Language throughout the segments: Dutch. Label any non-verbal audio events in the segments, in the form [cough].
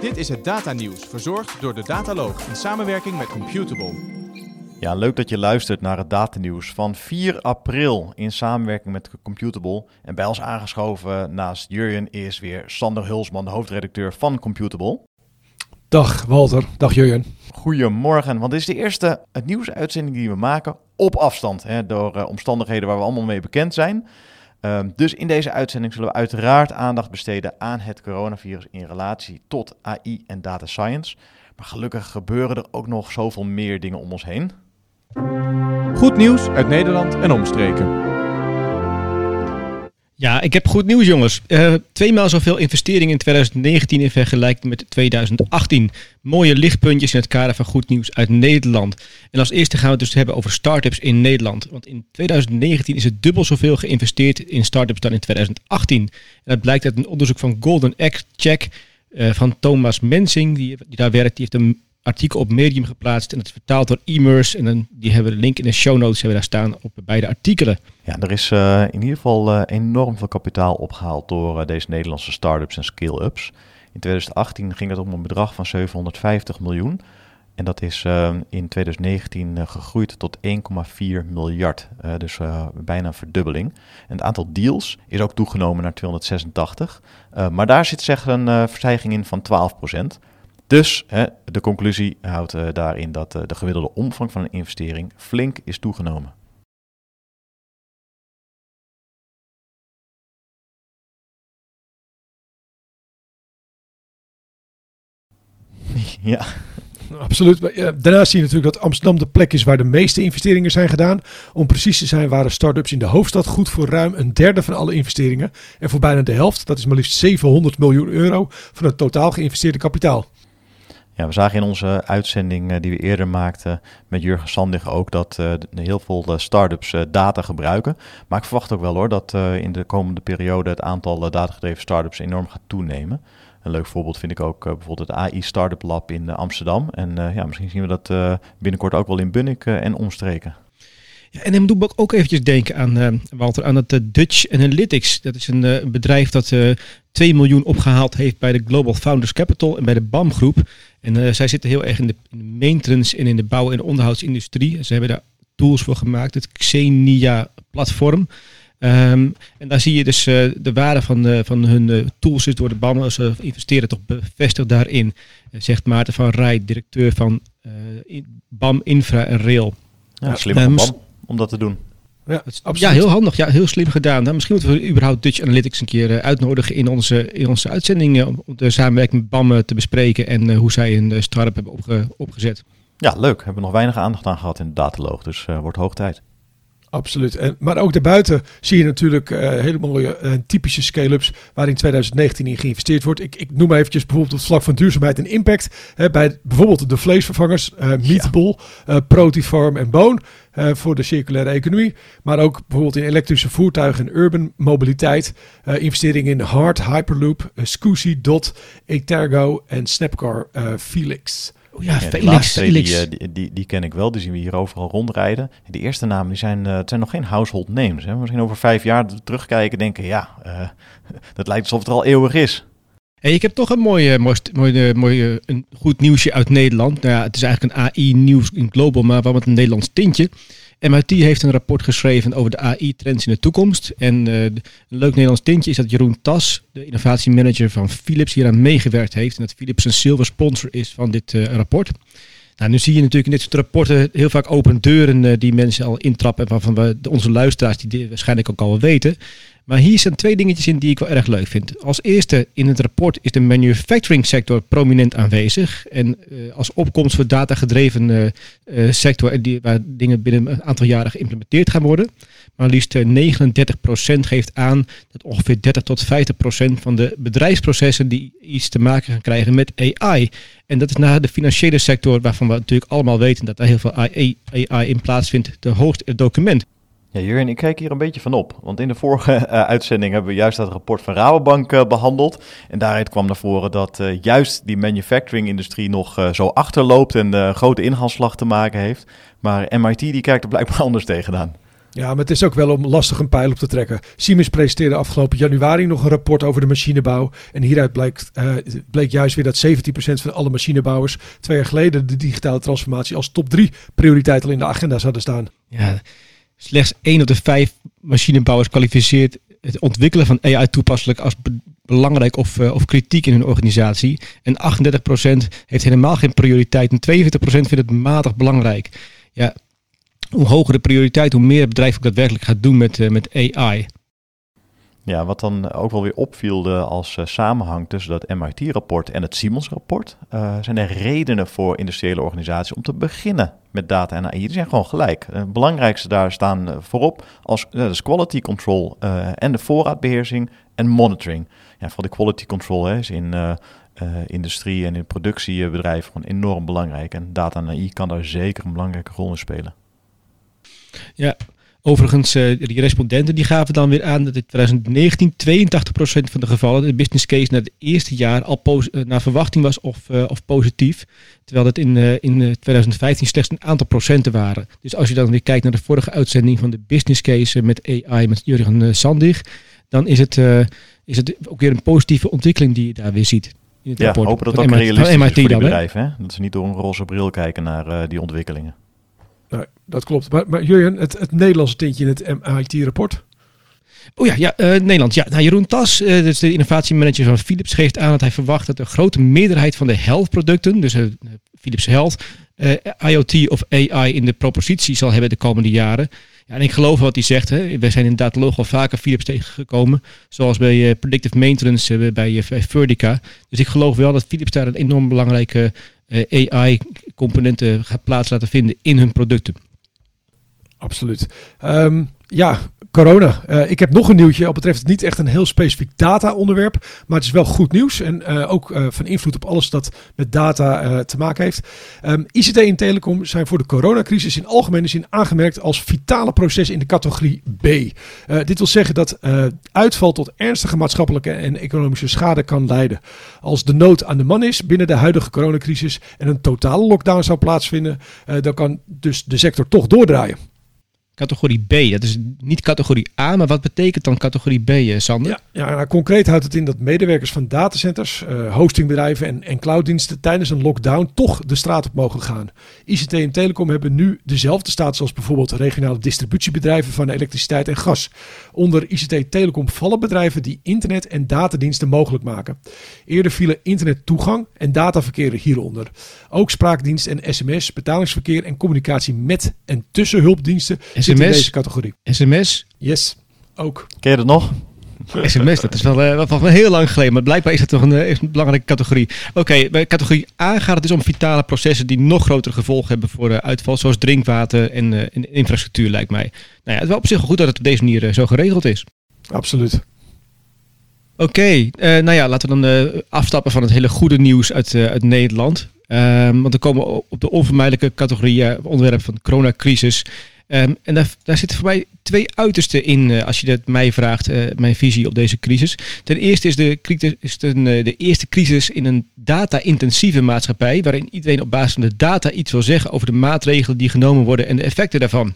Dit is het Data Nieuws, verzorgd door de Dataloog in samenwerking met Computable. Ja, leuk dat je luistert naar het datanieuws van 4 april in samenwerking met Computable. En bij ons aangeschoven naast Jurjen is weer Sander Hulsman, de hoofdredacteur van Computable. Dag Walter, dag Jurjen. Goedemorgen, want dit is de eerste het nieuwsuitzending die we maken op afstand. Hè, door uh, omstandigheden waar we allemaal mee bekend zijn. Um, dus in deze uitzending zullen we uiteraard aandacht besteden aan het coronavirus in relatie tot AI en data science. Maar gelukkig gebeuren er ook nog zoveel meer dingen om ons heen. Goed nieuws uit Nederland en omstreken. Ja, ik heb goed nieuws, jongens. Uh, tweemaal zoveel investeringen in 2019 in vergelijking met 2018. Mooie lichtpuntjes in het kader van goed nieuws uit Nederland. En als eerste gaan we het dus hebben over start-ups in Nederland. Want in 2019 is het dubbel zoveel geïnvesteerd in start-ups dan in 2018. En dat blijkt uit een onderzoek van Golden Egg Check uh, van Thomas Mensing, die, die daar werkt. Die heeft een artikel op Medium geplaatst en het is vertaald door Immers. En die hebben de link in de show notes hebben daar staan op beide artikelen. Ja, er is uh, in ieder geval uh, enorm veel kapitaal opgehaald door uh, deze Nederlandse start-ups en scale-ups. In 2018 ging het om een bedrag van 750 miljoen. En dat is in 2019 gegroeid tot 1,4 miljard. dus bijna een verdubbeling. En het aantal deals is ook toegenomen naar 286. maar daar zit zeg een verstijging in van 12 procent. Dus de conclusie houdt uh, daarin dat uh, de gemiddelde omvang van een investering flink is toegenomen. [laughs] ja. Absoluut. Daarnaast zie je natuurlijk dat Amsterdam de plek is waar de meeste investeringen zijn gedaan. Om precies te zijn waren start-ups in de hoofdstad goed voor ruim een derde van alle investeringen. En voor bijna de helft, dat is maar liefst 700 miljoen euro, van het totaal geïnvesteerde kapitaal. Ja, we zagen in onze uitzending uh, die we eerder maakten met Jurgen Sandig ook dat uh, heel veel uh, start-ups data gebruiken. Maar ik verwacht ook wel hoor dat in de komende periode het aantal datagedreven start-ups enorm gaat toenemen. Een leuk voorbeeld vind ik ook bijvoorbeeld het AI Startup Lab in Amsterdam. En ja, misschien zien we dat binnenkort ook wel in Bunnik en omstreken. Ja, en dan doe ik ook eventjes denken aan, uh, Walter, aan het uh, Dutch Analytics. Dat is een uh, bedrijf dat 2 miljoen opgehaald heeft bij de Global Founders Capital en bij de BAM groep. En zij zitten heel erg in de, in de, maintenance en in de bouw- en onderhoudsindustrie. Ze hebben daar tools voor gemaakt, het Xenia-platform. Um, en daar zie je dus de waarde van, van hun tools is door de BAM. Ze investeren toch bevestigd daarin, zegt Maarten van Rij, directeur van BAM Infra en Rail. Ja, slim um, BAM om dat te doen. Ja, ja, heel handig. Ja, heel slim gedaan. Nou, misschien moeten we überhaupt Dutch Analytics een keer uh, uitnodigen in onze, in onze uitzending uh, om de samenwerking met BAM uh, te bespreken en hoe zij een start-up hebben opge opgezet. Ja, leuk. Hebben we nog weinig aandacht aan gehad in de dataloog, dus wordt hoog tijd. Absoluut. En, maar ook daarbuiten zie je natuurlijk uh, hele mooie uh, typische scale-ups waar in 2019 in geïnvesteerd wordt. Ik, ik noem maar eventjes bijvoorbeeld het vlak van duurzaamheid en impact. Hè, bij bijvoorbeeld de vleesvervangers, uh, Meatable, ja. Protifarm en Bone voor de circulaire economie. Maar ook bijvoorbeeld in elektrische voertuigen en urban mobiliteit. investeringen in Hard, Hyperloop, Scoozy, Dot, Etergo en Snapcar Felix. Oh ja, ja Felix. Felix. Die, die, die, die, ken ik wel, die zien we hier overal rondrijden. Die eerste namen die zijn, uh, het zijn nog geen household names. Hè. Misschien over vijf jaar terugkijken denken, ja, uh, [laughs] dat lijkt alsof het er al eeuwig is. Hey, ik heb toch een mooi, mooi, mooi, mooi een goed nieuwsje uit Nederland. Nou ja, het is eigenlijk een AI-nieuws in global, maar wel met een Nederlands tintje. MIT heeft een rapport geschreven over de AI-trends in de toekomst. En uh, een leuk Nederlands tintje is dat Jeroen Tas, de innovatiemanager van Philips, hieraan meegewerkt heeft. En dat Philips een silver sponsor is van dit uh, rapport. Nou, nu zie je natuurlijk in dit soort rapporten heel vaak open deuren uh, die mensen al intrappen. Waarvan we, onze luisteraars die waarschijnlijk ook al weten. Maar hier zijn twee dingetjes in die ik wel erg leuk vind. Als eerste in het rapport is de manufacturing sector prominent aanwezig. En uh, als opkomst voor datagedreven uh, sector die, waar dingen binnen een aantal jaren geïmplementeerd gaan worden. Maar liefst 39% geeft aan dat ongeveer 30 tot 50% van de bedrijfsprocessen die iets te maken gaan krijgen met AI. En dat is naar de financiële sector waarvan we natuurlijk allemaal weten dat daar heel veel AI, AI in plaatsvindt, de hoogste document. Ja, Jurgen, ik kijk hier een beetje van op. Want in de vorige uh, [laughs] uitzending hebben we juist dat rapport van Rabobank uh, behandeld. En daaruit kwam naar voren dat uh, juist die manufacturing-industrie nog zo achterloopt en grote inhaalslag te maken heeft. Maar MIT die kijkt er blijkbaar [laughs] anders tegenaan. Ja, maar het is ook wel om lastig een pijl op te trekken. Siemens presenteerde afgelopen januari nog een rapport over de machinebouw. En hieruit blijkt, uh, bleek juist weer dat 17% van alle machinebouwers twee jaar geleden de digitale transformatie als top 3 prioriteit al in de agenda zouden staan. Ja, slechts 1 op de 5 machinebouwers kwalificeert het ontwikkelen van AI toepasselijk als belangrijk of, uh, of kritiek in hun organisatie. En 38% heeft helemaal geen prioriteit en 42% vindt het matig belangrijk. Ja, hoe hoger de prioriteit, hoe meer het bedrijf ook daadwerkelijk gaat doen met, uh, met AI. Ja, wat dan ook wel weer opviel als uh, samenhang tussen dat MIT-rapport en het Siemens-rapport, uh, zijn er redenen voor industriële organisaties om te beginnen met data en AI. Die zijn gewoon gelijk. Het belangrijkste daar staan voorop als dus quality control en de voorraadbeheersing en monitoring. Ja, voor de quality control hè, is in industrie en in productiebedrijven gewoon enorm belangrijk. En data en AI kan daar zeker een belangrijke rol in spelen. Ja, overigens, uh, die respondenten die gaven dan weer aan dat in 2019 82% van de gevallen de business case na het eerste jaar al uh, naar verwachting was of, uh, of positief. Terwijl dat in, in 2015 slechts een aantal procenten waren. Dus als je dan weer kijkt naar de vorige uitzending van de business case met AI met Jurgen Sandig, dan is het, is het ook weer een positieve ontwikkeling die je daar weer ziet. In het ja, hopen dat dat ook realistisch MIT is voor die bedrijven. Hè? Dat ze niet door een roze bril kijken naar die ontwikkelingen. Nou, dat klopt. Maar, maar Jurjen, het, het Nederlandse tintje in het MIT-rapport? Oh ja, ja uh, Nederland. Ja, nou, Jeroen Tas, dus de innovatiemanager van Philips, geeft aan dat hij verwacht dat de grote meerderheid van de health-producten, dus uh, Philips Health, IoT of AI in de propositie zal hebben de komende jaren. Ja, en ik geloof wat hij zegt. Hè. We zijn inderdaad logo vaker Philips tegengekomen. Zoals bij Predictive Maintenance bij, Verdica. Dus ik geloof wel dat Philips daar een enorm belangrijke AI-componenten gaat plaats laten vinden in hun producten. Absoluut. Um, ja, corona. Uh, ik heb nog een nieuwtje. Al betreft het niet echt een heel specifiek data-onderwerp. Maar het is wel goed nieuws. En uh, ook uh, van invloed op alles dat met data te maken heeft. Um, ICT en telecom zijn voor de coronacrisis in algemene zin aangemerkt als vitale processen in de categorie B. dit wil zeggen dat uitval tot ernstige maatschappelijke en economische schade kan leiden. Als de nood aan de man is binnen de huidige coronacrisis en een totale lockdown zou plaatsvinden, dan kan dus de sector toch doordraaien categorie B. Dat is niet categorie A, maar wat betekent dan categorie B, eh, Sander? Ja, nou, concreet houdt het in dat medewerkers van datacenters, uh, hostingbedrijven en, en clouddiensten tijdens een lockdown toch de straat op mogen gaan. ICT en telecom hebben nu dezelfde status als bijvoorbeeld regionale distributiebedrijven van elektriciteit en gas. Onder ICT telecom vallen bedrijven die internet- en datadiensten mogelijk maken. Eerder vielen internettoegang en dataverkeer hieronder. Ook spraakdienst en sms, betalingsverkeer en communicatie met en tussen hulpdiensten SMS, in deze categorie. SMS? Yes, ook. Ken je dat nog? SMS, dat is wel, uh, wel heel lang geleden, maar blijkbaar is dat toch een, uh, een belangrijke categorie. Oké, bij categorie A gaat het dus om vitale processen die nog grotere gevolgen hebben voor uh, uitval, zoals drinkwater en, en, infrastructuur, lijkt mij. Nou ja, het is wel op zich wel goed dat het op deze manier zo geregeld is. Absoluut. Oké, nou ja, laten we dan afstappen van het hele goede nieuws uit, uit Nederland. Um, want dan komen we op de onvermijdelijke categorie onderwerp van de coronacrisis. Um, en daar, zitten voor mij twee uitersten in, uh, als je dat mij vraagt, uh, mijn visie op deze crisis. Ten eerste is de, uh, de eerste crisis in een data-intensieve maatschappij, waarin iedereen op basis van de data iets wil zeggen over de maatregelen die genomen worden en de effecten daarvan.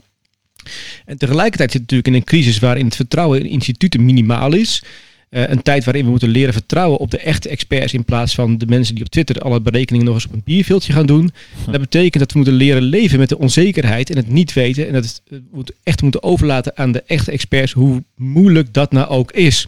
En tegelijkertijd zit het natuurlijk in een crisis waarin het vertrouwen in instituten minimaal is. Uh, een tijd waarin we moeten leren vertrouwen op de echte experts in plaats van de mensen die op Twitter alle berekeningen nog eens op een bierveeltje gaan doen. Hm. Dat betekent dat we moeten leren leven met de onzekerheid en het niet weten en dat het moet echt moeten overlaten aan de echte experts hoe moeilijk dat nou ook is.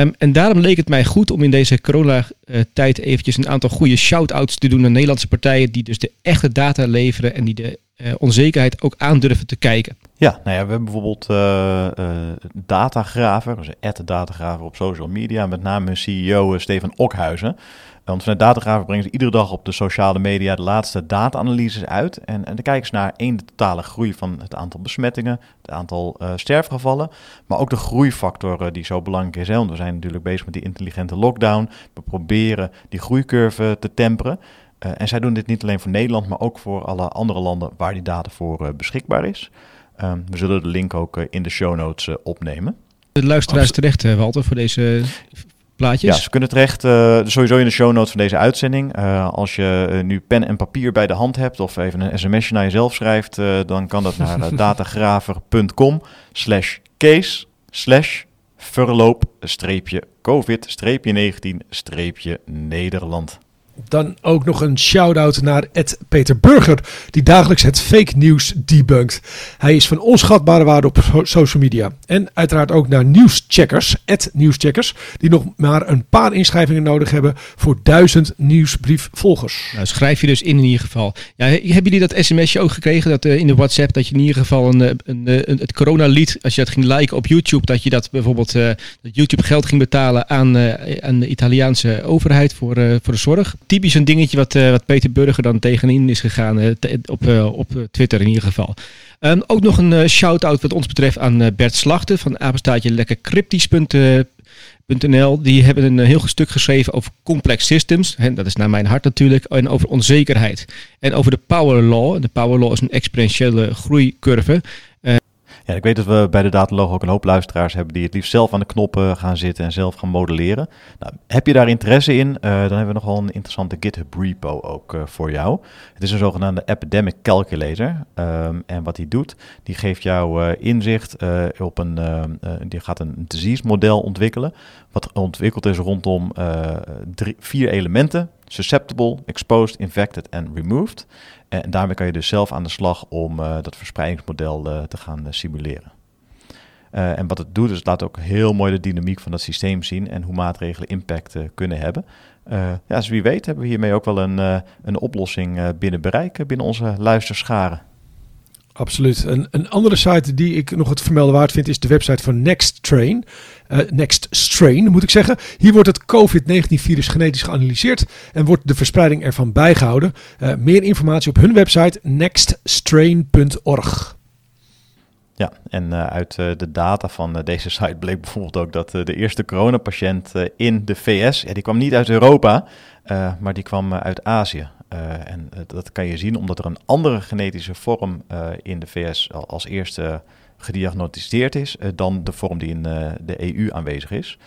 Um, en daarom leek het mij goed om in deze corona-tijd eventjes een aantal goede shout-outs te doen naar Nederlandse partijen die dus de echte data leveren en die de uh, onzekerheid ook aandurven te kijken. Ja, nou ja, we hebben bijvoorbeeld uh, uh, Datagraver, dus Datagraver op social media, met name CEO Steven Okhuizen. Want vanuit Datagraver brengen ze iedere dag op de sociale media de laatste data-analyses uit. En, en dan kijken ze naar één, de totale groei van het aantal besmettingen, het aantal uh, sterfgevallen, maar ook de groeifactor die zo belangrijk is. Hè? Want we zijn natuurlijk bezig met die intelligente lockdown. We proberen die groeicurve te temperen. Uh, en zij doen dit niet alleen voor Nederland, maar ook voor alle andere landen waar die data voor uh, beschikbaar is. Um, we zullen de link ook uh, in de show notes opnemen. De luisteraars terecht, Walter, voor deze plaatjes. Ja, ze kunnen terecht. Eh, sowieso in de show notes van deze uitzending. Eh, als je eh, nu pen en papier bij de hand hebt of even een smsje naar jezelf schrijft, dan kan dat naar [laughs] datagraver.com slash case slash verloop-covid-19-Nederland. Dan ook nog een shout-out naar Ed Peter Burger, die dagelijks het fake nieuws debunkt. Hij is van onschatbare waarde op social media. En uiteraard ook naar nieuwscheckers, Nieuwscheckers, die nog maar een paar inschrijvingen nodig hebben voor duizend nieuwsbriefvolgers. Nou, schrijf je dus in in ieder geval. Ja, hebben jullie dat sms'je ook gekregen dat, uh, in de WhatsApp dat je in ieder geval een, een, een, een het coronalied, als je dat ging liken op YouTube, dat je dat bijvoorbeeld dat YouTube geld ging betalen aan, uh, aan de Italiaanse overheid voor, voor de zorg? Typisch een dingetje wat, uh, wat Peter Burger dan tegenin is gegaan uh, op, uh, op Twitter in ieder geval. Um, ook nog een shout-out wat ons betreft aan Bert Slachten van apenstaatje lekkercryptisch.nl. Die hebben een heel stuk geschreven over complex systems. En dat is naar mijn hart natuurlijk. En over onzekerheid. En over de power law. De power law is een exponentiële groeicurve. Ja, ik weet dat we bij de Datalog ook een hoop luisteraars hebben die het liefst zelf aan de knoppen gaan zitten en zelf gaan modelleren. Nou, heb je daar interesse in, uh, dan hebben we nogal een interessante GitHub repo ook uh, voor jou. Het is een zogenaamde Epidemic Calculator. Um, en wat die doet, die geeft jou uh, inzicht op een, die gaat een disease model ontwikkelen. Wat ontwikkeld is rondom vier elementen. Susceptible, exposed, infected en removed. En daarmee kan je dus zelf aan de slag om uh, dat verspreidingsmodel uh, te gaan uh, simuleren. en wat het doet, is het laat ook heel mooi de dynamiek van dat systeem zien en hoe maatregelen impact kunnen hebben. ja, dus wie weet hebben we hiermee ook wel een, een oplossing binnen bereik, binnen onze luisterscharen. Absoluut. Een, een andere site die ik nog het vermelden waard vind is de website van Next Train. Uh, Next Strain moet ik zeggen. Hier wordt het COVID-19-virus genetisch geanalyseerd en wordt de verspreiding ervan bijgehouden. Uh, meer informatie op hun website nextstrain.org. Ja, en uh, uit de data van deze site bleek bijvoorbeeld ook dat de eerste coronapatiënt in de VS, ja, die kwam niet uit Europa, maar die kwam uit Azië. Uh, en uh, dat kan je zien omdat er een andere genetische vorm uh, in de VS als eerste gediagnosticeerd is dan de vorm die in de EU aanwezig is.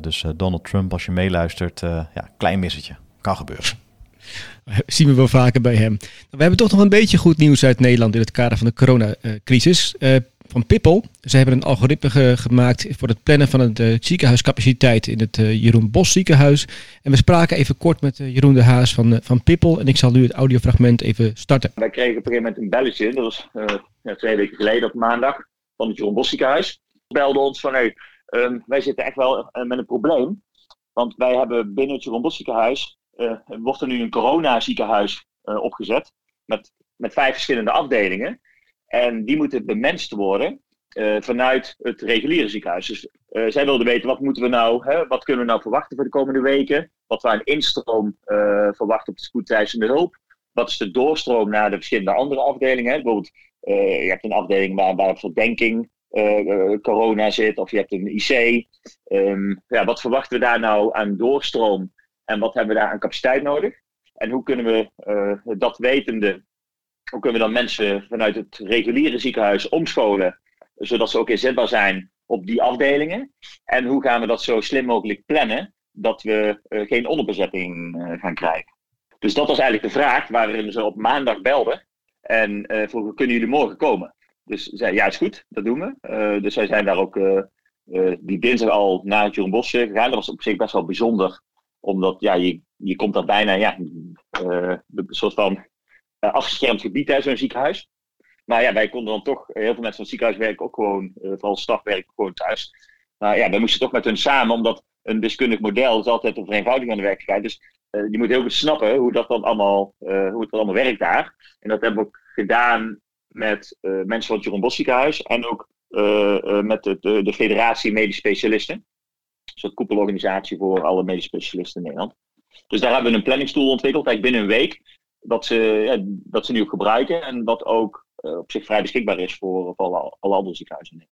dus Donald Trump, als je meeluistert, ja, klein missetje. Kan gebeuren. [laughs] Zien we wel vaker bij hem. We hebben toch nog een beetje goed nieuws uit Nederland in het kader van de coronacrisis van Pippel. Ze hebben een algoritme gemaakt voor het plannen van de uh, ziekenhuiscapaciteit in het uh, Jeroen Bos ziekenhuis. En we spraken even kort met uh, Jeroen de Haas van, van Pippel. En ik zal nu het audiofragment even starten. Wij kregen op een gegeven moment een belletje, dat was twee weken geleden op maandag, van het Jeroen Bos ziekenhuis. Belde ons van, hey, um, wij zitten echt wel met een probleem. Want wij hebben binnen het Jeroen Bos ziekenhuis, wordt er nu een corona ziekenhuis opgezet. Met, met vijf verschillende afdelingen. En die moeten bemenst worden uh, vanuit het reguliere ziekenhuis. Dus uh, zij wilden weten, wat moeten we nou, hè, wat kunnen we nou verwachten voor de komende weken? Wat we aan instroom uh, verwachten op de spoedeisende hulp? Wat is de doorstroom naar de verschillende andere afdelingen? Hè? Bijvoorbeeld, je hebt een afdeling waar, waar verdenking corona zit, of je hebt een IC. Um, ja, wat verwachten we daar nou aan doorstroom? En wat hebben we daar aan capaciteit nodig? En hoe kunnen we dat wetende hoe kunnen we dan mensen vanuit het reguliere ziekenhuis omscholen, zodat ze ook inzetbaar zijn op die afdelingen? En hoe gaan we dat zo slim mogelijk plannen, dat we uh, geen onderbezetting uh, gaan krijgen? Dus dat was eigenlijk de vraag waarin ze op maandag belden en uh, vroegen, kunnen jullie morgen komen? Dus zei, ja is goed, dat doen we. dus wij zijn daar ook die dinsdag al naar het Jeroen Bos gegaan. Dat was op zich best wel bijzonder, omdat ja, je, je komt daar bijna ja, een soort van afgeschermd gebied, hè, zo'n ziekenhuis. Maar ja, wij konden dan toch, heel veel mensen van het ziekenhuis werken ook gewoon, uh, vooral staf werken gewoon thuis. Maar ja, wij moesten toch met hun samen, omdat een wiskundig model is altijd een vereenvoudiging aan de werkelijkheid. Dus je moet heel goed snappen hoe dat dan allemaal, hoe het allemaal werkt daar. En dat hebben we ook gedaan met mensen van het Jeroen Bos ziekenhuis en ook met de, de, de, Federatie Medisch Specialisten. Een soort koepelorganisatie voor alle medisch specialisten in Nederland. Dus daar hebben we een planningstoel ontwikkeld, eigenlijk binnen een week dat ze, ja, dat ze nu ook gebruiken en wat ook uh, op zich vrij beschikbaar is voor, voor alle, andere ziekenhuizen.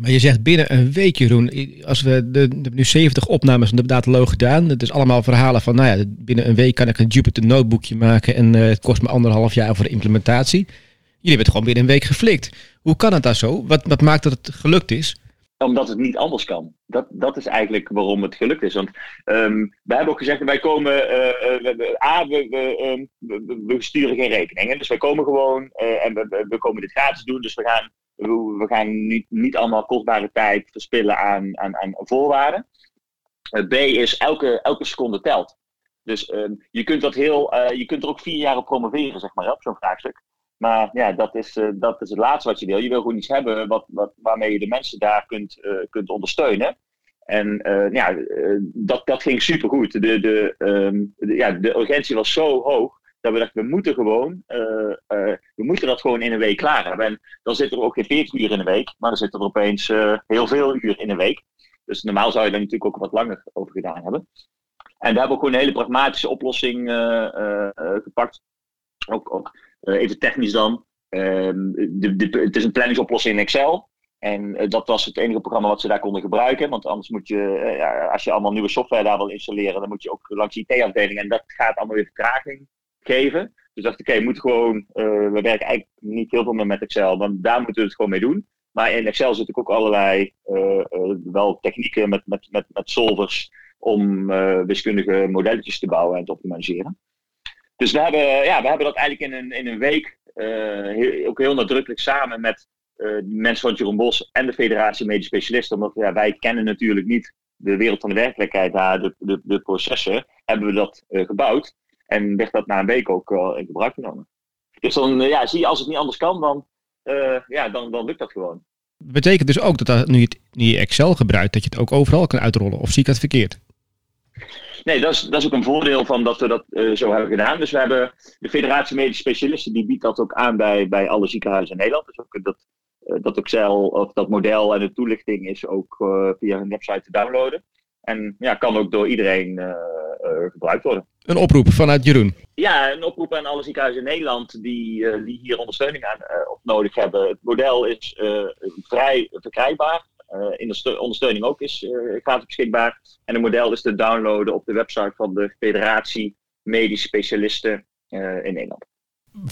Maar je zegt binnen een week, Jeroen. Als we de, de nu 70 opnames van de dataloog gedaan. Het is allemaal verhalen van, nou ja, binnen een week kan ik een Jupyter notebookje maken en uh, het kost me anderhalf jaar voor de implementatie. Jullie hebben het gewoon binnen een week geflikt. Hoe kan het daar zo? Wat, wat maakt dat het gelukt is? Omdat het niet anders kan. Dat, dat is eigenlijk waarom het gelukt is. Want um, wij hebben ook gezegd, wij komen, uh, we, A, we, we, we, sturen geen rekeningen. Dus wij komen gewoon uh, en we, we komen dit gratis doen. Dus we gaan, we, gaan niet, niet allemaal kostbare tijd verspillen aan, aan, aan voorwaarden. B is elke, elke seconde telt. Dus um, je kunt dat heel, je kunt er ook vier jaar op promoveren, zeg maar, op zo'n vraagstuk. Maar ja, dat is, uh, dat is het laatste wat je wil. Je wil gewoon iets hebben wat, wat, waarmee je de mensen daar kunt, uh, kunt ondersteunen. En uh, ja, dat, dat ging supergoed. De, de, um, de, ja, de urgentie was zo hoog dat we dachten, we moeten gewoon, we moeten dat gewoon in een week klaar hebben. En dan zitten er ook geen 40 uur in een week, maar dan zitten er opeens heel veel uur in een week. Dus normaal zou je daar natuurlijk ook wat langer over gedaan hebben. En we hebben ook gewoon een hele pragmatische oplossing gepakt. Ook, ook even technisch dan. Ehm, de, het is een planningsoplossing in Excel. En uh, dat was het enige programma wat ze daar konden gebruiken. Want anders moet je, uh, ja, als je allemaal nieuwe software daar wil installeren, dan moet je ook langs IT-afdeling. En dat gaat allemaal weer vertraging geven. Dus dacht ik, oké, moet gewoon, we werken eigenlijk niet heel veel meer met Excel, want daar moeten we het gewoon mee doen. Maar in Excel zitten ook allerlei wel technieken met, met, met, met solvers om wiskundige modelletjes te bouwen en te optimaliseren. Dus we hebben, ja, we hebben dat eigenlijk in een, in een week uh, ook heel nadrukkelijk samen met uh, mensen van Jeroen Bos en de Federatie Medisch Specialisten. Omdat ja, wij kennen natuurlijk niet de wereld van de werkelijkheid daar, de, de, de processen, hebben we dat uh, gebouwd. En werd dat na een week ook in gebruik genomen. Dus dan ja, zie je, als het niet anders kan, dan, ja, dan, dan lukt dat gewoon. Betekent dus ook dat, nu, je, nu je Excel gebruikt, dat je het ook overal kan uitrollen? Of zie ik dat verkeerd? Nee, dat is, dat is ook een voordeel van dat we dat uh, zo hebben gedaan. Dus we hebben de Federatie Medische Specialisten, die biedt dat ook aan bij, bij alle ziekenhuizen in Nederland. Dus ook dat, uh, dat Excel of dat model en de toelichting is ook uh, via hun website te downloaden. En ja, kan ook door iedereen gebruikt worden. Een oproep vanuit Jeroen. Ja, een oproep aan alle ziekenhuizen in Nederland die, die hier ondersteuning aan op nodig hebben. Het model is vrij verkrijgbaar. Uh, in de ondersteuning ook is uh, gratis beschikbaar. En het model is te downloaden op de website van de Federatie Medisch Specialisten uh, in Nederland.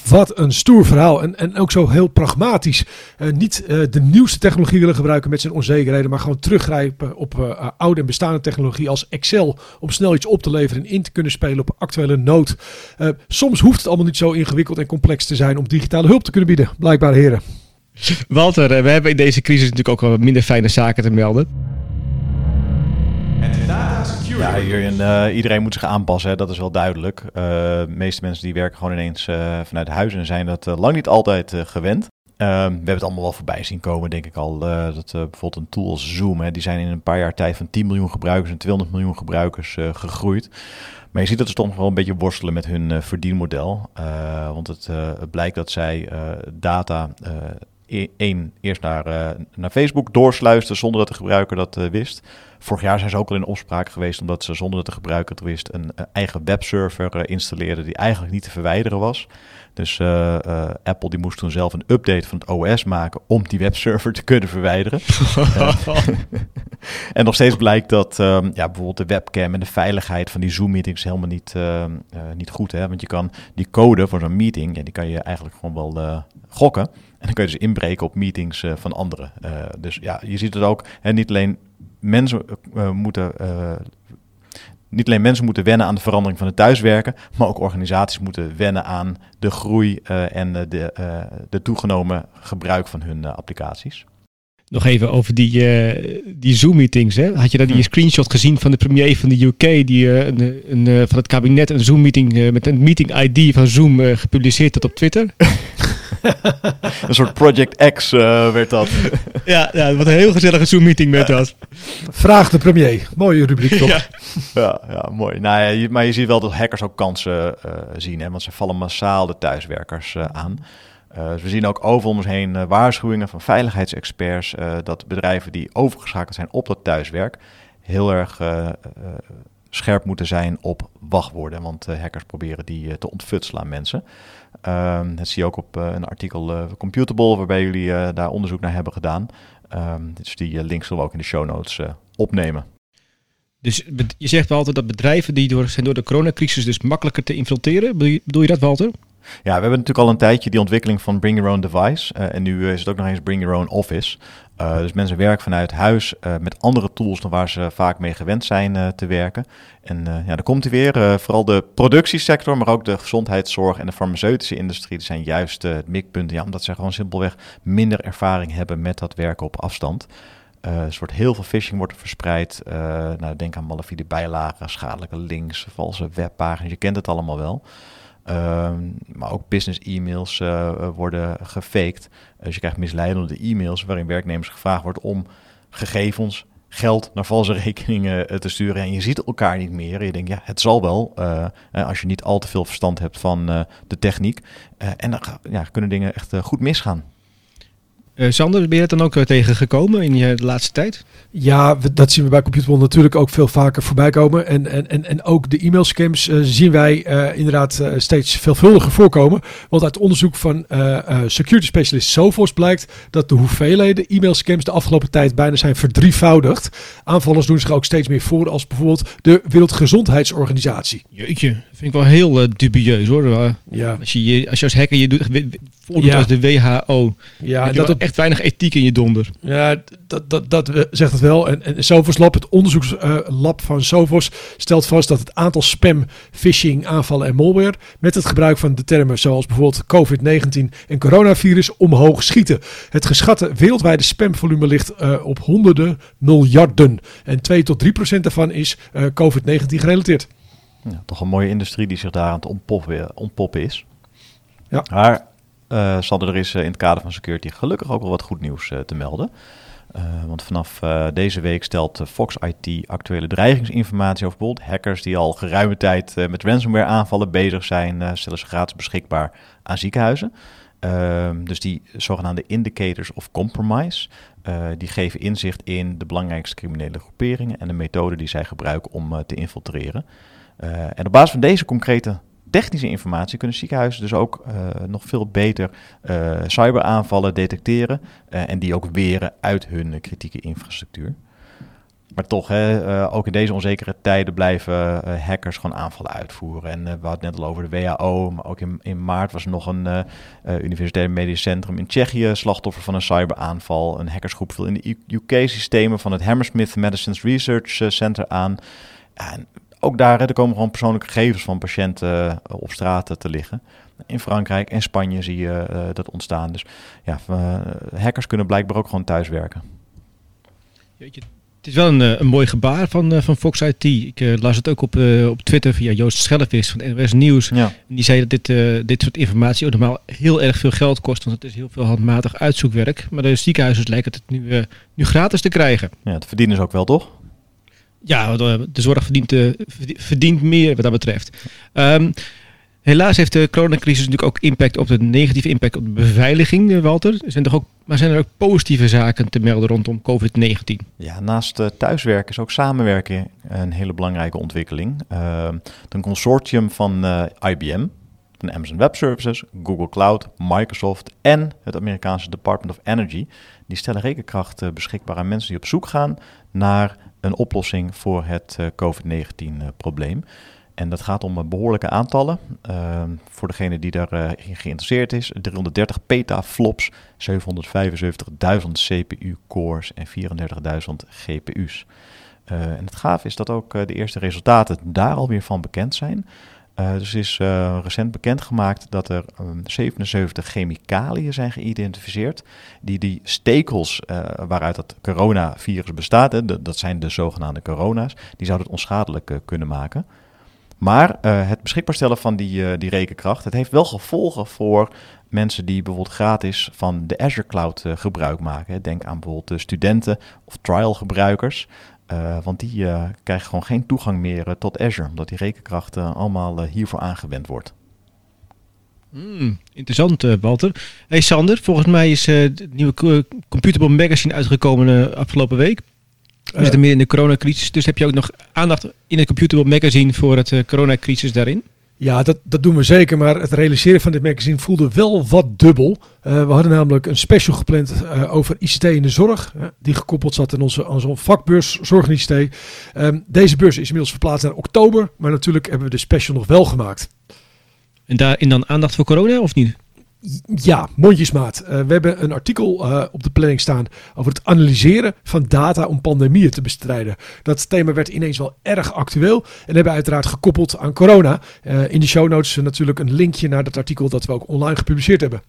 Wat een stoer verhaal. En, en ook zo heel pragmatisch. Uh, niet de nieuwste technologie willen gebruiken met zijn onzekerheden. Maar gewoon teruggrijpen op oude en bestaande technologie als Excel. Om snel iets op te leveren en in te kunnen spelen op actuele nood. soms hoeft het allemaal niet zo ingewikkeld en complex te zijn om digitale hulp te kunnen bieden. Blijkbaar heren. [laughs] Walter, eh, we hebben in deze crisis natuurlijk ook wel minder fijne zaken te melden. Ja, uh, iedereen moet zich aanpassen, hè, dat is wel duidelijk. Uh, de meeste mensen die werken gewoon ineens vanuit huis en zijn dat lang niet altijd gewend. we hebben het allemaal wel voorbij zien komen, denk ik al. dat bijvoorbeeld een tool als Zoom, hè, die zijn in een paar jaar tijd van 10 miljoen gebruikers en 200 miljoen gebruikers gegroeid. Maar je ziet dat ze toch wel een beetje worstelen met hun verdienmodel. want het, het, blijkt dat zij data één eerst naar, uh, naar Facebook doorsluisten zonder dat de gebruiker dat uh, wist. Vorig jaar zijn ze ook al in opspraak geweest omdat ze zonder dat de gebruiker het wist een uh, eigen webserver installeerden die eigenlijk niet te verwijderen was. Dus Apple die moest toen zelf een update van het OS maken om die webserver te kunnen verwijderen. [laughs] [laughs] en nog steeds blijkt dat um, ja, bijvoorbeeld de webcam en de veiligheid van die Zoom-meetings helemaal niet, niet goed. Hè? Want je kan die code voor zo'n meeting, ja, die kan je eigenlijk gewoon wel gokken. En dan kun je dus inbreken op meetings uh, van anderen. Uh, dus ja, je ziet het ook. En niet alleen mensen uh, moeten. niet alleen mensen moeten wennen aan de verandering van het thuiswerken, maar ook organisaties moeten wennen aan de groei en de, de toegenomen gebruik van hun applicaties. Nog even over die, die Zoom-meetings. Had je daar die hm. screenshot gezien van de premier van de UK, die een, een, van het kabinet een Zoom-meeting met een meeting-ID van Zoom gepubliceerd had op Twitter? [laughs] [laughs] een soort Project X uh, werd dat. ja, ja, wat een heel gezellige Zoom-meeting met dat. Vraag de premier. Mooie rubriek toch? ja. ja, ja, mooi. Nou, ja, je, maar je ziet wel dat hackers ook kansen uh, zien, hè, want ze vallen massaal de thuiswerkers uh, aan. Dus we zien ook over ons heen waarschuwingen van veiligheidsexperts dat bedrijven die overgeschakeld zijn op dat thuiswerk heel erg scherp moeten zijn op wachtwoorden. Want hackers proberen die te ontfutselen aan mensen. Um, dat zie je ook op uh, een artikel uh, Computable, waarbij jullie uh, daar onderzoek naar hebben gedaan. Dus die link zullen we ook in de show notes opnemen. Dus je zegt altijd dat bedrijven die door, zijn door de coronacrisis dus makkelijker te infiltreren. Bedoel bedoel je dat, Walter? Ja, we hebben natuurlijk al een tijdje die ontwikkeling van Bring Your Own Device. Uh, en nu is het ook nog eens Bring Your Own Office. Uh, dus mensen werken vanuit huis met andere tools dan waar ze vaak mee gewend zijn te werken. En ja, dan komt hij weer. vooral de productiesector, maar ook de gezondheidszorg en de farmaceutische industrie die zijn juist het mikpunten. Ja, omdat ze gewoon simpelweg minder ervaring hebben met dat werken op afstand. Uh, dus wordt heel veel phishing wordt verspreid. Nou, denk aan malafide bijlagen, schadelijke links, valse webpagina's. Je kent het allemaal wel. Uh, maar ook business e-mails uh, worden gefaked. Dus je krijgt misleidende e-mails waarin werknemers gevraagd wordt om gegevens, geld naar valse [laughs] rekeningen te sturen. En je ziet elkaar niet meer. Je denkt, ja, het zal wel. als je niet al te veel verstand hebt van de techniek. en dan ja, kunnen dingen echt goed misgaan. Uh, Sander, ben je het dan ook uh, tegengekomen in je laatste tijd? Ja, dat zien we bij Computerbond natuurlijk ook veel vaker voorbij komen. En, en, en, en ook de e-mailscams uh, zien wij inderdaad steeds veelvuldiger voorkomen. Want uit onderzoek van security specialist Sophos blijkt dat de hoeveelheden e-mailscams de afgelopen tijd bijna zijn verdrievoudigd. Aanvallers doen zich ook steeds meer voor als bijvoorbeeld de Wereldgezondheidsorganisatie. Jeetje, vind ik wel heel dubieus hoor. Ja. Als, je, als je als hacker je doet, voorbeeld ja. als de WHO. Ja, dat het echt weinig ethiek in je donder. Ja, dat, dat, dat zegt het wel. En, en Sophos Lab, het onderzoekslab van Sophos, stelt vast dat het aantal spam, phishing, aanvallen en malware met het gebruik van de termen zoals bijvoorbeeld COVID-19 en coronavirus omhoog schieten. Het geschatte wereldwijde spamvolume ligt uh, op honderden miljarden. En 2 tot 3 procent daarvan is uh, COVID-19 gerelateerd. Ja, toch een mooie industrie die zich daar aan het ontpoppen, ontpoppen is. Ja. Maar uh, Sander, er is uh, in het kader van security gelukkig ook wel wat goed nieuws uh, te melden. want vanaf deze week stelt Fox IT actuele dreigingsinformatie over bijvoorbeeld hackers die al geruime tijd met ransomware aanvallen bezig zijn, stellen ze gratis beschikbaar aan ziekenhuizen. Ehm, dus die zogenaamde indicators of compromise, die geven inzicht in de belangrijkste criminele groeperingen en de methoden die zij gebruiken om te infiltreren. en op basis van deze concrete technische informatie kunnen ziekenhuizen dus ook uh, nog veel beter uh, cyberaanvallen detecteren uh, en die ook weren uit hun kritieke infrastructuur. Maar toch, hè, ook in deze onzekere tijden blijven hackers gewoon aanvallen uitvoeren. En we hadden net al over de WHO, maar ook in, in maart was er nog een universitair medisch centrum in Tsjechië slachtoffer van een cyberaanval. Een hackersgroep viel in de UK-systemen van het Hammersmith Medicines Research Center aan. En ook daar er komen gewoon persoonlijke gegevens van patiënten eh, op straat te liggen. In Frankrijk en Spanje zie je uh, dat ontstaan. Dus ja, uh, hackers kunnen blijkbaar ook gewoon thuiswerken. Jeetje, het is wel een, een mooi gebaar van, van Fox IT. Ik uh, las het ook op, op Twitter via Joost Schellevis van NWS Nieuws. Ja. die zei dat dit, dit soort informatie ook normaal heel erg veel geld kost. Want het is heel veel handmatig uitzoekwerk. Maar de ziekenhuizen lijken het nu, nu gratis te krijgen. Ja, het verdienen ze ook wel, toch? Ja, de zorg verdient, uh, verdient meer wat dat betreft. Um, helaas heeft de coronacrisis natuurlijk ook impact op de negatieve impact op de beveiliging, eh, Walter. Zijn ook, maar zijn er ook positieve zaken te melden rondom COVID-19? Ja, naast thuiswerken is ook samenwerken een hele belangrijke ontwikkeling. Uh, een consortium van IBM, van Amazon Web Services, Google Cloud, Microsoft en het Amerikaanse Department of Energy, die stellen rekenkracht beschikbaar aan mensen die op zoek gaan naar een oplossing voor het uh, COVID-19-probleem. En dat gaat om behoorlijke aantallen. Uh, voor degene die daarin geïnteresseerd is, 330 petaflops, 775.000 CPU-cores en 34.000 GPU's. En het gaaf is dat ook de eerste resultaten daar alweer van bekend zijn. Uh, dus is uh, recent bekendgemaakt dat er um, 77 chemicaliën zijn geïdentificeerd. Die die stekels uh, waaruit het coronavirus bestaat, hè, dat zijn de zogenaamde corona's, die zouden het onschadelijk kunnen maken. Maar het beschikbaar stellen van die, die rekenkracht, het heeft wel gevolgen voor mensen die bijvoorbeeld gratis van de Azure Cloud gebruik maken. Denk aan bijvoorbeeld de studenten of trial gebruikers. Uh, want die uh, krijgen gewoon geen toegang meer uh, tot Azure, omdat die rekenkracht allemaal hiervoor aangewend wordt. Hmm, interessant, Walter. Hey Sander, volgens mij is het nieuwe Computable Magazine uitgekomen afgelopen week. We zitten meer in de coronacrisis, dus heb je ook nog aandacht in het Computable Magazine voor het coronacrisis daarin? Ja, dat, dat doen we zeker. Maar het realiseren van dit magazine voelde wel wat dubbel. Uh, we hadden namelijk een special gepland uh, over ICT in de zorg. Die gekoppeld zat in onze, vakbeurs Zorg in ICT. Um, deze beurs is inmiddels verplaatst naar oktober. Maar natuurlijk hebben we de special nog wel gemaakt. En daarin dan aandacht voor corona of niet? Ja, mondjesmaat. Uh, we hebben een artikel uh, op de planning staan over het analyseren van data om pandemieën te bestrijden. Dat thema werd ineens wel erg actueel en hebben uiteraard gekoppeld aan corona. Uh, in de show notes natuurlijk een linkje naar dat artikel dat we ook online gepubliceerd hebben.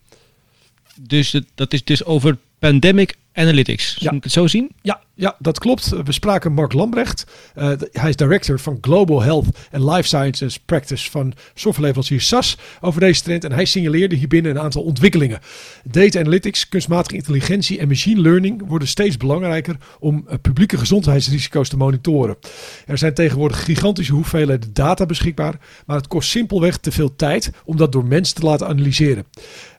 Dus dat is dus over pandemic analytics. Ja. Moet ik het zo zien? Ja, ja, dat klopt. We spraken Mark Lambrecht. Uh, hij is director van Global Health and Life Sciences Practice van softwareleverancier SAS over deze trend. En hij signaleerde hierbinnen een aantal ontwikkelingen. Data analytics, kunstmatige intelligentie en machine learning worden steeds belangrijker om uh, publieke gezondheidsrisico's te monitoren. Er zijn tegenwoordig gigantische hoeveelheden data beschikbaar, maar het kost simpelweg te veel tijd om dat door mensen te laten analyseren.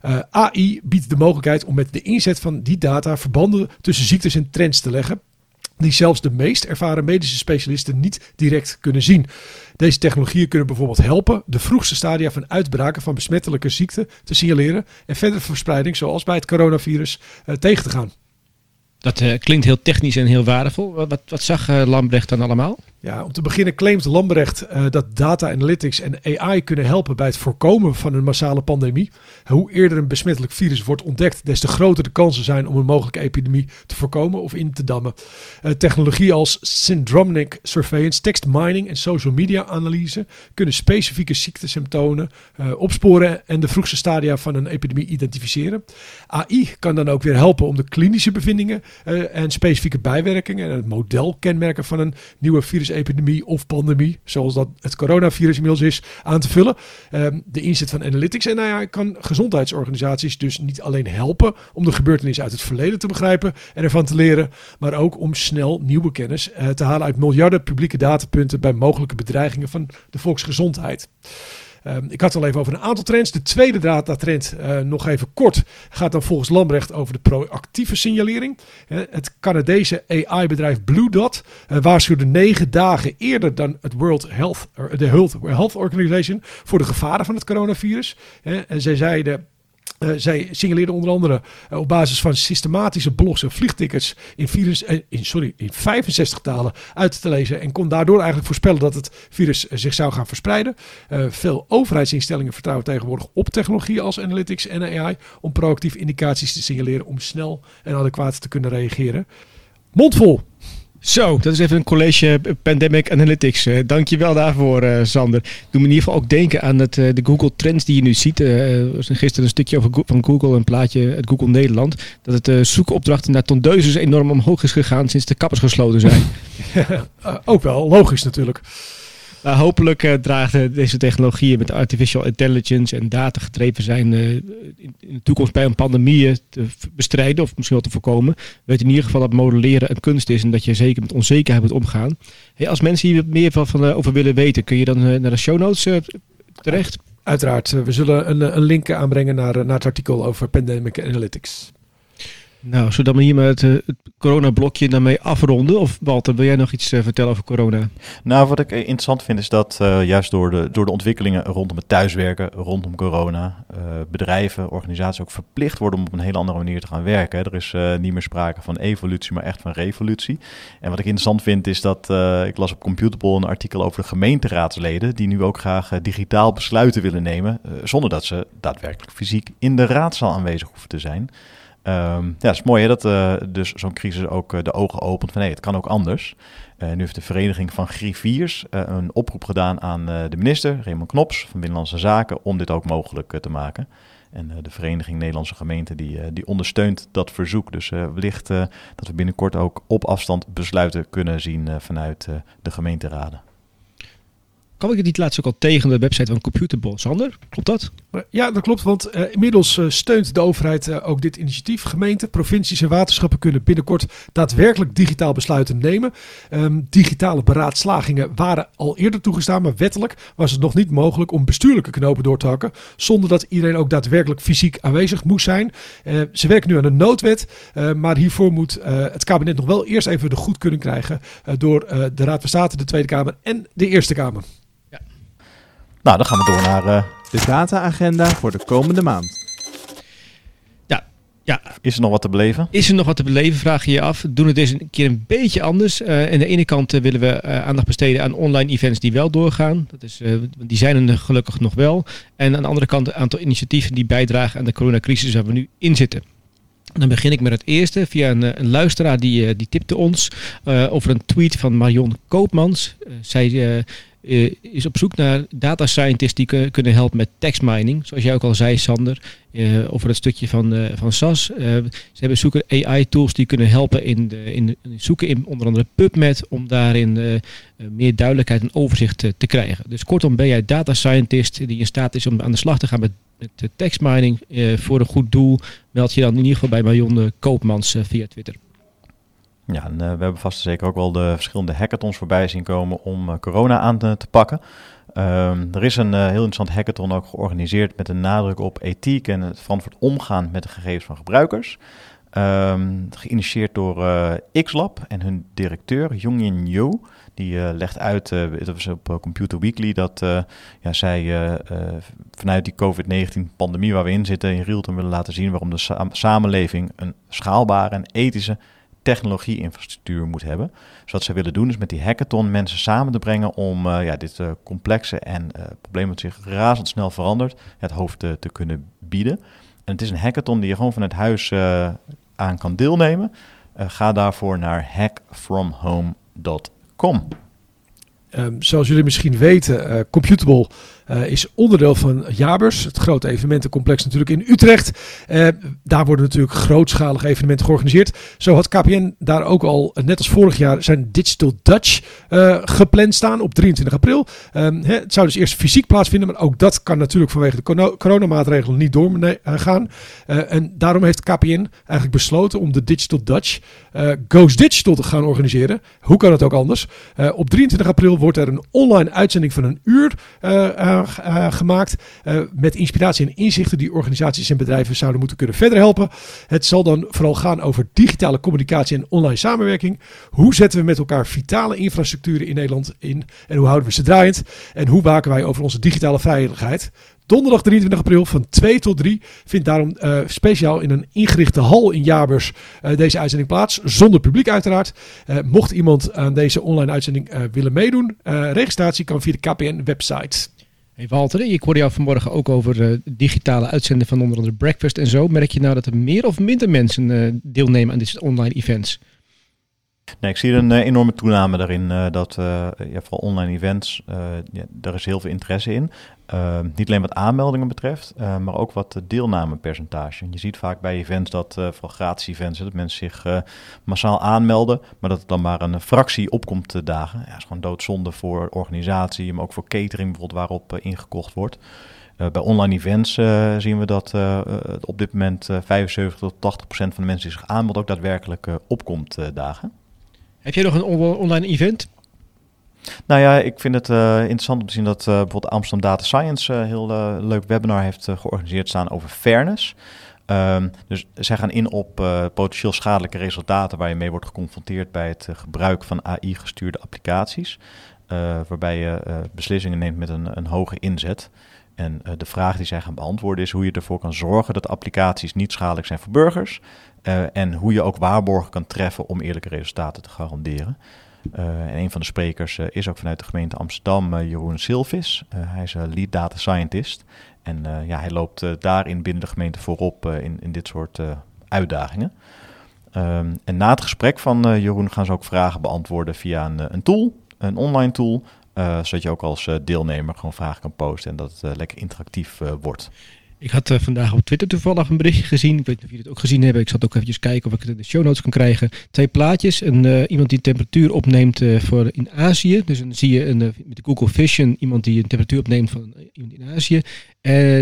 Uh, eh, AI biedt de mogelijkheid om met de inzet van die data verbanden tussen ziektes en trends te leggen die zelfs de meest ervaren medische specialisten niet direct kunnen zien. Deze technologieën kunnen bijvoorbeeld helpen de vroegste stadia van uitbraken van besmettelijke ziekten te signaleren en verdere verspreiding, zoals bij het coronavirus, uh, tegen te gaan. Dat uh, klinkt heel technisch en heel waardevol. Wat, wat, wat zag uh, Lambrecht dan allemaal? Ja, om te beginnen claimt Lambrecht uh, dat data analytics en AI kunnen helpen bij het voorkomen van een massale pandemie. Hoe eerder een besmettelijk virus wordt ontdekt, des te groter de kansen zijn om een mogelijke epidemie te voorkomen of in te dammen. Uh, technologie als syndromic surveillance, text mining en social media analyse kunnen specifieke ziektesymptomen uh, opsporen en de vroegste stadia van een epidemie identificeren. AI kan dan ook weer helpen om de klinische bevindingen en specifieke bijwerkingen en het model kenmerken van een nieuwe virus epidemie of pandemie, zoals dat het coronavirus inmiddels is, aan te vullen. Um, de inzet van analytics en AI kan gezondheidsorganisaties dus niet alleen helpen om de gebeurtenissen uit het verleden te begrijpen en ervan te leren, maar ook om snel nieuwe kennis uh, te halen uit miljarden publieke datapunten bij mogelijke bedreigingen van de volksgezondheid. Um, ik had het al even over een aantal trends. De tweede datatrend, uh, nog even kort, gaat dan volgens Lambrecht over de proactieve signalering. Het Canadese AI-bedrijf Blue Dot uh, waarschuwde negen dagen eerder dan het World Health, de Health, Health Organization voor de gevaren van het coronavirus. en zij zeiden uh, zij signaleerde onder andere uh, op basis van systematische blogs en vliegtickets in, virus, uh, in, sorry, in 65 talen uit te lezen. En kon daardoor eigenlijk voorspellen dat het virus zich zou gaan verspreiden. veel overheidsinstellingen vertrouwen tegenwoordig op technologieën als analytics en AI om proactief indicaties te signaleren om snel en adequaat te kunnen reageren. Mondvol zo, dat is even een college Pandemic Analytics. Uh, je wel daarvoor, uh, Sander. Doe me in ieder geval ook denken aan het, uh, de Google Trends die je nu ziet. er was gisteren een stukje over van Google, een plaatje uit Google Nederland. Dat het zoekopdrachten naar tondeuses enorm omhoog is gegaan sinds de kappers gesloten zijn. [laughs] ook wel, logisch natuurlijk. Hopelijk dragen deze technologieën met artificial intelligence en data gedreven zijn uh, in, in, de toekomst bij een pandemie te bestrijden of misschien wel te voorkomen. Weet in ieder geval dat modelleren een kunst is en dat je zeker met onzekerheid moet omgaan. Als mensen hier meer van, van over willen weten, kun je dan naar de show notes terecht? Uiteraard. We zullen een, een link aanbrengen naar, naar het artikel over Pandemic Analytics. Nou, zodat we hier met uh, het coronablokje daarmee afronden. Of Walter, wil jij nog iets uh, vertellen over corona? Nou, wat ik interessant vind is dat uh, juist door de, door de ontwikkelingen rondom het thuiswerken, rondom corona, bedrijven, organisaties ook verplicht worden om op een hele andere manier te gaan werken. Er is niet meer sprake van evolutie, maar echt van revolutie. En wat ik interessant vind is dat ik las op Computable een artikel over de gemeenteraadsleden, die nu ook graag digitaal besluiten willen nemen, zonder dat ze daadwerkelijk fysiek in de raadzaal aanwezig hoeven te zijn. Um, ja, het is mooi hè, dat uh, dus zo'n crisis ook uh, de ogen opent van nee, het kan ook anders. Uh, nu heeft de Vereniging van Griffiers een oproep gedaan aan de minister, Raymond Knops van Binnenlandse Zaken, om dit ook mogelijk te maken. En de Vereniging Nederlandse Gemeenten die, die ondersteunt dat verzoek. Dus wellicht dat we binnenkort ook op afstand besluiten kunnen zien vanuit de gemeenteraden. Kan ik niet laatst ook al tegen de website van Computable? Sander, klopt dat? Ja, dat klopt, want uh, inmiddels uh, steunt de overheid ook dit initiatief. Gemeenten, provincies en waterschappen kunnen binnenkort daadwerkelijk digitaal besluiten nemen. Um, digitale beraadslagingen waren al eerder toegestaan, maar wettelijk was het nog niet mogelijk om bestuurlijke knopen door te hakken, zonder dat iedereen ook daadwerkelijk fysiek aanwezig moest zijn. ze werken nu aan een noodwet, maar hiervoor moet het kabinet nog wel eerst even de goedkeuring krijgen door de Raad van State, de Tweede Kamer en de Eerste Kamer. Nou, dan gaan we door naar... Uh... De data-agenda voor de komende maand. Ja, ja Is er nog wat te beleven? Is er nog wat te beleven, vraag je je af. Doen het eens een keer een beetje anders. Uh, aan de ene kant willen we aandacht besteden aan online events die wel doorgaan. Dat is, die zijn er gelukkig nog wel. En aan de andere kant een aantal initiatieven die bijdragen aan de coronacrisis waar we nu in zitten. Dan begin ik met het eerste via een, een luisteraar die, die tipte ons over een tweet van Marion Koopmans. zij uh, is op zoek naar data scientists die kunnen helpen met text mining. Zoals jij ook al zei, Sander, uh, over het stukje van, uh, van SAS. ze hebben zoeken AI-tools die kunnen helpen in, de, in, in, zoeken in onder andere PubMed om daarin meer duidelijkheid en overzicht te krijgen. Dus kortom, ben jij data scientist die in staat is om aan de slag te gaan met, met text voor een goed doel, meld je dan in ieder geval bij Marion Koopmans via Twitter. Ja, en, uh, we hebben vast en zeker ook wel de verschillende hackathons voorbij zien komen om uh, corona aan te, pakken. Um, er is een uh, heel interessant hackathon ook georganiseerd met een nadruk op ethiek en het verantwoord omgaan met de gegevens van gebruikers. Um, geïnitieerd door XLab en hun directeur Jongin Yo. Die legt uit, het was op Computer Weekly, dat ja, zij vanuit die COVID-19-pandemie waar we in zitten in real-time willen laten zien waarom de sa samenleving een schaalbare en ethische technologie-infrastructuur moet hebben. Dus wat ze willen doen is met die hackathon mensen samen te brengen om uh, ja, dit uh, complexe en uh, probleem dat zich razendsnel verandert, het hoofd te, kunnen bieden. En het is een hackathon die je gewoon vanuit huis aan kan deelnemen. ga daarvoor naar hackfromhome.com. Um, zoals jullie misschien weten, Computable uh, is onderdeel van Jabers, het grote evenementencomplex natuurlijk in Utrecht. Uh, daar worden natuurlijk grootschalige evenementen georganiseerd. Zo had KPN daar ook al, net als vorig jaar, zijn Digital Dutch gepland staan op 23 april. Um, hè, het zou dus eerst fysiek plaatsvinden, maar ook dat kan natuurlijk vanwege de coronamaatregelen niet doorgaan. en daarom heeft KPN eigenlijk besloten om de Digital Dutch Goes Digital te gaan organiseren. Hoe kan het ook anders? op 23 april wordt er een online uitzending van een uur uh, gemaakt. Uh, met inspiratie en inzichten die organisaties en bedrijven zouden moeten kunnen verder helpen. Het zal dan vooral gaan over digitale communicatie en online samenwerking. Hoe zetten we met elkaar vitale infrastructuren in Nederland in? En hoe houden we ze draaiend? En hoe waken wij over onze digitale veiligheid? Donderdag 23 april van 2 tot 3 vindt daarom speciaal in een ingerichte hal in Jabers deze uitzending plaats. Zonder publiek uiteraard. Mocht iemand aan deze online uitzending willen meedoen, registratie kan via de KPN-website. Hey Walter, ik hoorde jou vanmorgen ook over digitale uitzenden van onder andere Breakfast en zo. Merk je nou dat er meer of minder mensen deelnemen aan dit online events? Nee, ik zie een uh, enorme toename daarin. Uh, dat uh, ja, vooral online events, ja, daar is heel veel interesse in. niet alleen wat aanmeldingen betreft, maar ook wat deelnamepercentage. Je ziet vaak bij events dat, vooral gratis events, dat mensen zich massaal aanmelden, maar dat er dan maar een fractie opkomt te dagen. Ja, dat is gewoon doodzonde voor organisatie, maar ook voor catering bijvoorbeeld waarop ingekocht wordt. Bij online events zien we dat op dit moment 75 tot 80 procent van de mensen die zich aanmelden ook daadwerkelijk opkomt dagen. Heb jij nog een online event? Nou ja, ik vind het uh, interessant om te zien dat uh, bijvoorbeeld Amsterdam Data Science een heel uh, leuk webinar heeft georganiseerd staan over fairness. Um, dus zij gaan in op potentieel schadelijke resultaten waar je mee wordt geconfronteerd bij het gebruik van AI-gestuurde applicaties. waarbij je beslissingen neemt met een, een hoge inzet. En de vraag die zij gaan beantwoorden is hoe je ervoor kan zorgen dat applicaties niet schadelijk zijn voor burgers. Uh, en hoe je ook waarborgen kan treffen om eerlijke resultaten te garanderen. Uh, en een van de sprekers uh, is ook vanuit de gemeente Amsterdam, Jeroen Silvis. hij is lead data scientist. En ja, hij loopt daarin binnen de gemeente voorop in, in dit soort uitdagingen. Um, en na het gesprek van Jeroen gaan ze ook vragen beantwoorden via een, een tool, een online tool. zodat je ook als deelnemer gewoon vragen kan posten en dat het lekker interactief wordt. Ik had uh, vandaag op Twitter toevallig een berichtje gezien. Ik weet niet of jullie het ook gezien hebben. Ik zat ook eventjes kijken of ik het in de show notes kan krijgen. Twee plaatjes. Een, uh, iemand die temperatuur opneemt uh, voor in Azië. Dus dan zie je een, met de Google Vision iemand die een temperatuur opneemt van iemand in Azië.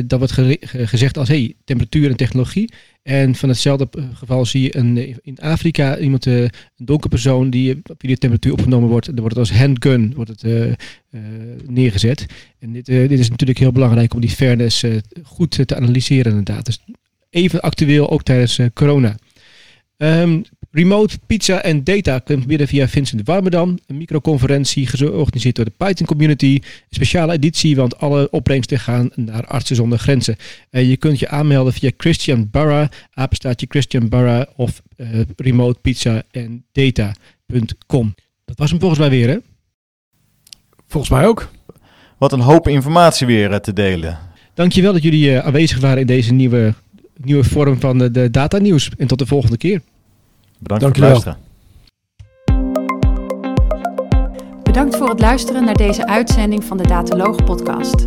Dat wordt gezegd als hey, temperatuur en technologie. En van hetzelfde geval zie je een, in Afrika iemand, een donkere persoon die op wie de temperatuur opgenomen wordt. Dan wordt het als handgun wordt het, uh, uh, neergezet. En dit, uh, dit is natuurlijk heel belangrijk om die fairness goed te analyseren inderdaad. Dus even actueel ook tijdens corona. Um, Remote Pizza en Data kunt bieden via Vincent Warmerdam. Een microconferentie georganiseerd door de Python Community. Een speciale editie, want alle opbrengsten gaan naar Artsen zonder Grenzen. En je kunt je aanmelden via Christian Barra, apenstaatje Christian Barra of uh, Remote Pizza en Data.com. Dat was hem volgens mij weer, hè? Volgens mij ook. Wat een hoop informatie weer uh, te delen. Dankjewel dat jullie uh, aanwezig waren in deze nieuwe, nieuwe vorm van de, de data nieuws. En tot de volgende keer. Bedankt voor het luisteren. Bedankt voor het luisteren naar deze uitzending van de Dataloog podcast.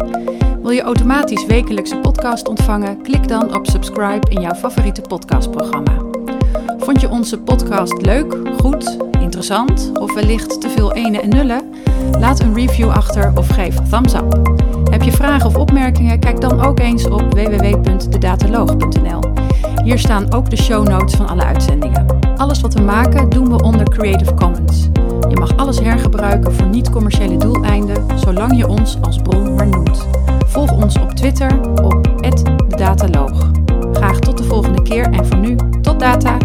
Wil je automatisch wekelijkse podcast ontvangen? Klik dan op subscribe in jouw favoriete podcastprogramma. Vond je onze podcast leuk, goed, interessant of wellicht te veel ene en nullen? Laat een review achter of geef thumbs up. Heb je vragen of opmerkingen? Kijk dan ook eens op www.dedataloog.nl. Hier staan ook de show notes van alle uitzendingen. Alles wat we maken doen we onder Creative Commons. Je mag alles hergebruiken voor niet-commerciële doeleinden, zolang je ons als bron maar noemt. Volg ons op Twitter op @dedataloog. Graag tot de volgende keer en voor nu, tot data!